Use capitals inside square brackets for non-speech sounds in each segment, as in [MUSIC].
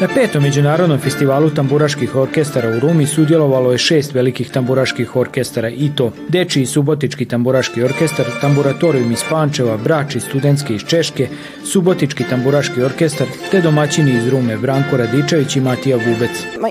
Na petom međunarodnom festivalu tamburaških orkestara u Rumi sudjelovalo je šest velikih tamburaških orkestara i to Deči i Subotički tamburaški orkestar, Tamburatorium iz Pančeva, Brač i Studentski iz Češke, Subotički tamburaški orkestar, te domaćini iz Rume Branko Radičević i Matija Gubec. Uh,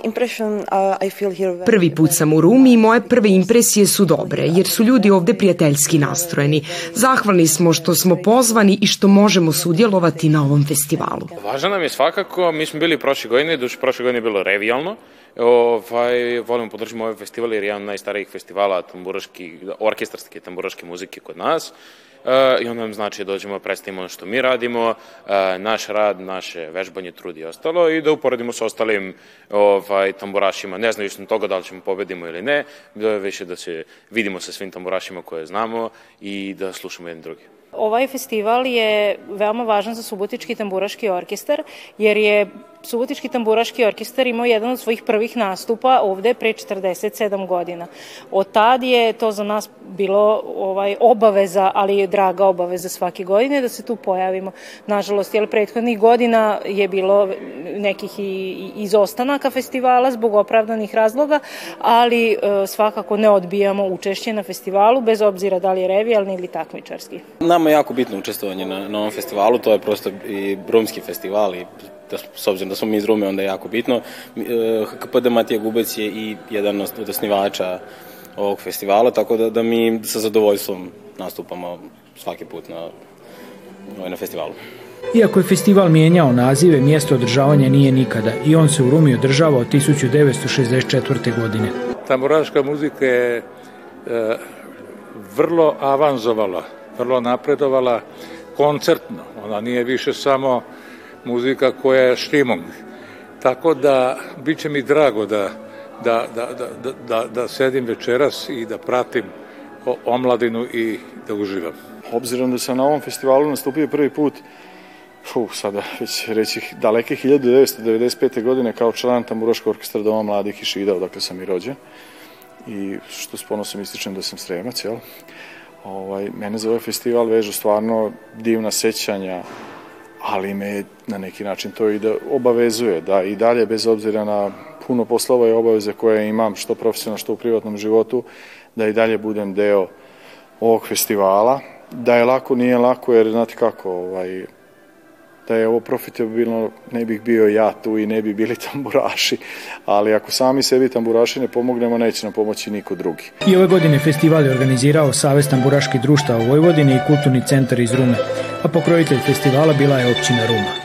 Prvi put sam u Rumi i moje prve impresije su dobre, jer su ljudi ovde prijateljski nastrojeni. Zahvalni smo što smo pozvani i što možemo sudjelovati na ovom festivalu. Važno nam je svakako, mi smo bili prošle godine, duše prošle godine je bilo revijalno, ovaj, volimo podržimo ovaj festival jer je jedan od najstarijih festivala tamburaški, orkestarske tamburaške muzike kod nas. Uh, i onda nam znači dođemo da predstavimo ono što mi radimo, uh, naš rad, naše vežbanje, trud i ostalo i da uporedimo sa ostalim ovaj, tamburašima. Ne znaju što toga da li ćemo pobedimo ili ne, da više da se vidimo sa svim tamburašima koje znamo i da slušamo jedni drugi. Ovaj festival je veoma važan za Subotički tamburaški orkestar, jer je Subotički tamburaški orkestar imao jedan od svojih prvih nastupa ovde pre 47 godina. Od tad je to za nas bilo ovaj obaveza, ali je draga obaveza svake godine da se tu pojavimo. Nažalost, jer prethodnih godina je bilo nekih i izostanaka festivala zbog opravdanih razloga, ali e, svakako ne odbijamo učešće na festivalu, bez obzira da li je revijalni ili takmičarski. Nama je jako bitno učestvovanje na, na ovom festivalu, to je prosto i brumski festival i da, s obzirom da smo mi iz Rume, onda je jako bitno. HKPD Matija Gubec je i jedan od osnivača ovog festivala, tako da, da mi sa zadovoljstvom nastupamo svaki put na, ovaj, na festivalu. Iako je festival mijenjao nazive, mjesto održavanja nije nikada i on se u Rumi održava od 1964. godine. Tamburaška muzika je e, vrlo avanzovala, vrlo napredovala koncertno. Ona nije više samo muzika koja je štimong. Tako da, bit će mi drago da, da, da, da, da, da sedim večeras i da pratim omladinu i da uživam. Obzirom da sam na ovom festivalu nastupio prvi put, fu, sada već reći daleke 1995. godine kao član Tamburaškog orkestra Doma mladih i Šida, odakle sam i rođen. I što s ponosom ističem da sam sremac, jel? Ovaj, mene za ovaj festival vežu stvarno divna sećanja, ali me na neki način to i da obavezuje da i dalje bez obzira na puno poslova i obaveze koje imam što profesionalno što u privatnom životu da i dalje budem deo ovog festivala da je lako nije lako jer znate kako ovaj da je ovo profitabilno ne bih bio ja tu i ne bi bili [LAUGHS] tamburaši, ali ako sami sebi tamburaši ne pomognemo, neće nam pomoći niko drugi. I ove godine festival je organizirao Savez tamburaških društava u Vojvodini i Kulturni centar iz Rume, a pokrojitelj festivala bila je općina Ruma.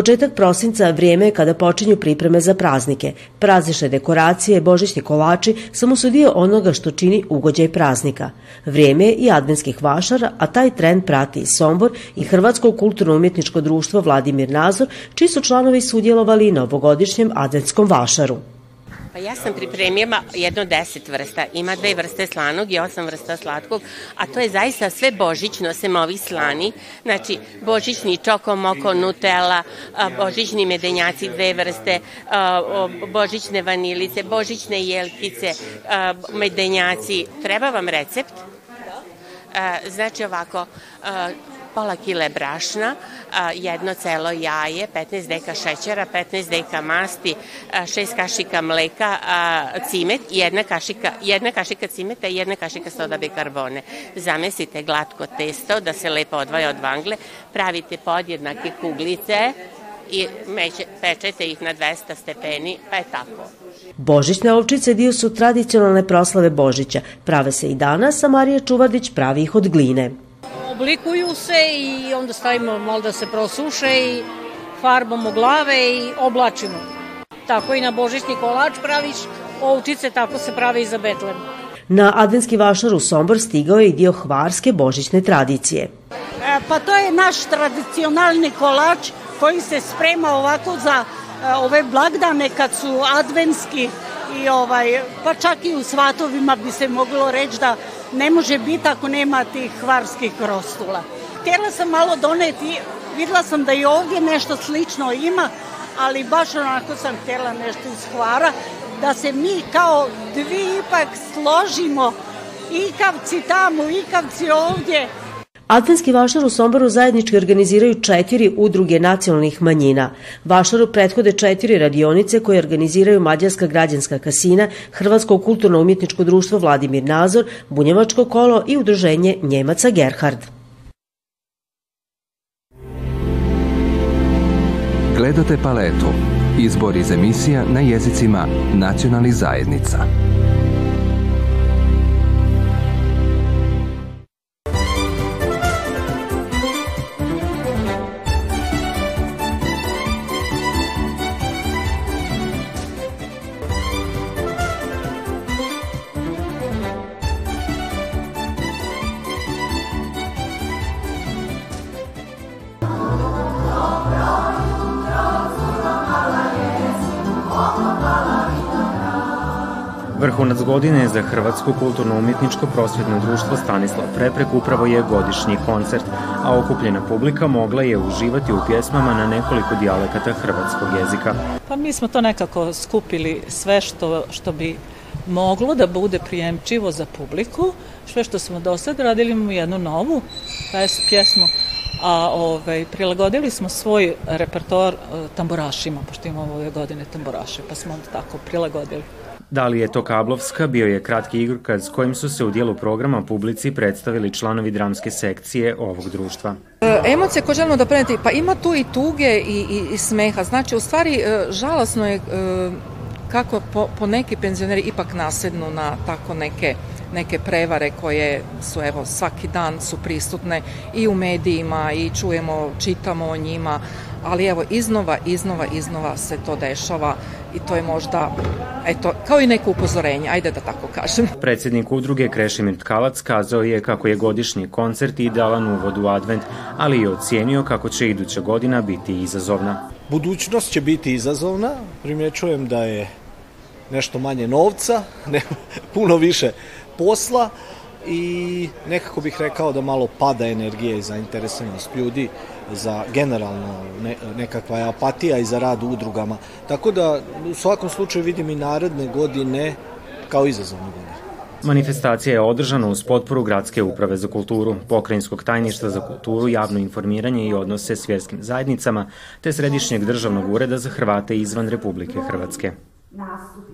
Početak prosinca vrijeme je kada počinju pripreme za praznike. Praznične dekoracije, božićni kolači samo su dio onoga što čini ugođaj praznika. Vrijeme je i adventskih vašara, a taj trend prati i Sombor i Hrvatsko kulturno-umjetničko društvo Vladimir Nazor, čiji su članovi sudjelovali na ovogodišnjem adventskom vašaru. Pa ja sam pripremila jedno deset vrsta. Ima dve vrste slanog i osam vrsta slatkog, a to je zaista sve božićno, sem ovih slani. Znači, božićni čoko, moko, nutella, božićni medenjaci, dve vrste, božićne vanilice, božićne jelkice, medenjaci. Treba vam recept? Znači ovako, pola kile brašna, jedno celo jaje, 15 deka šećera, 15 deka masti, 6 kašika mleka, cimet, jedna kašika, jedna kašika cimeta i jedna kašika soda bikarbone. Zamesite glatko testo da se lepo odvaja od vangle, pravite podjednake kuglice, i meće, pečete ih na 200 stepeni, pa je tako. Božićne ovčice dio su tradicionalne proslave Božića. Prave se i danas, a Marija Čuvardić pravi ih od gline oblikuju se i onda stavimo malo da se prosuše i farbamo glave i oblačimo. Tako i na božićni kolač praviš ovčice, tako se prave i za betlem. Na adventski vašar u Sombor stigao je i dio hvarske božićne tradicije. E, pa to je naš tradicionalni kolač koji se sprema ovako za e, ove blagdane kad su adventski i ovaj, pa čak i u svatovima bi se moglo reći da ne može biti ako nema tih hvarskih krostula. Htjela sam malo doneti, videla sam da i ovdje nešto slično ima, ali baš onako sam htjela nešto iz hvara, da se mi kao dvi ipak složimo, ikavci tamo, ikavci ovdje, Adventski vašar u Somboru zajednički organiziraju četiri udruge nacionalnih manjina. Vašaru prethode četiri radionice koje organiziraju Mađarska građanska kasina, Hrvatsko kulturno-umjetničko društvo Vladimir Nazor, Bunjevačko kolo i udruženje Njemaca Gerhard. Gledate paletu. Izbor iz emisija na jezicima nacionalnih zajednica. Vrhunac godine za Hrvatsko kulturno-umjetničko prosvjetno društvo Stanislav Preprek upravo je godišnji koncert, a okupljena publika mogla je uživati u pjesmama na nekoliko dijalekata hrvatskog jezika. Pa mi smo to nekako skupili sve što, što bi moglo da bude prijemčivo za publiku, sve što smo do sad radili imamo jednu novu pjesmu, a ovaj, prilagodili smo svoj repertoar e, tamburašima, pošto imamo ove godine tamburaše, pa smo onda tako prilagodili. Da li je to Kablovska bio je kratki igrokaz kojim su se u dijelu programa publici predstavili članovi dramske sekcije ovog društva. E, emocije koje želimo da preneti, pa ima tu i tuge i, i, i smeha. Znači, u stvari, e, žalosno je e, kako po, po neki penzioneri ipak nasednu na tako neke neke prevare koje su evo svaki dan su prisutne i u medijima i čujemo, čitamo o njima, ali evo iznova, iznova, iznova se to dešava i to je možda, eto, kao i neko upozorenje, ajde da tako kažem. Predsednik udruge Krešimir Tkalac kazao je kako je godišnji koncert idealan uvod u advent, ali i ocijenio kako će iduća godina biti izazovna. Budućnost će biti izazovna, primjećujem da je nešto manje novca, [LAUGHS] ne, puno više posla i nekako bih rekao da malo pada energija i zainteresovanost ljudi za generalno ne, nekakva je apatija i za rad u udrugama. Tako da u svakom slučaju vidim i naredne godine kao izazovne godine. Manifestacija je održana uz potporu Gradske uprave za kulturu, Pokrajinskog tajništva za kulturu, javno informiranje i odnose s vjerskim zajednicama, te Središnjeg državnog ureda za Hrvate izvan Republike Hrvatske. Nastup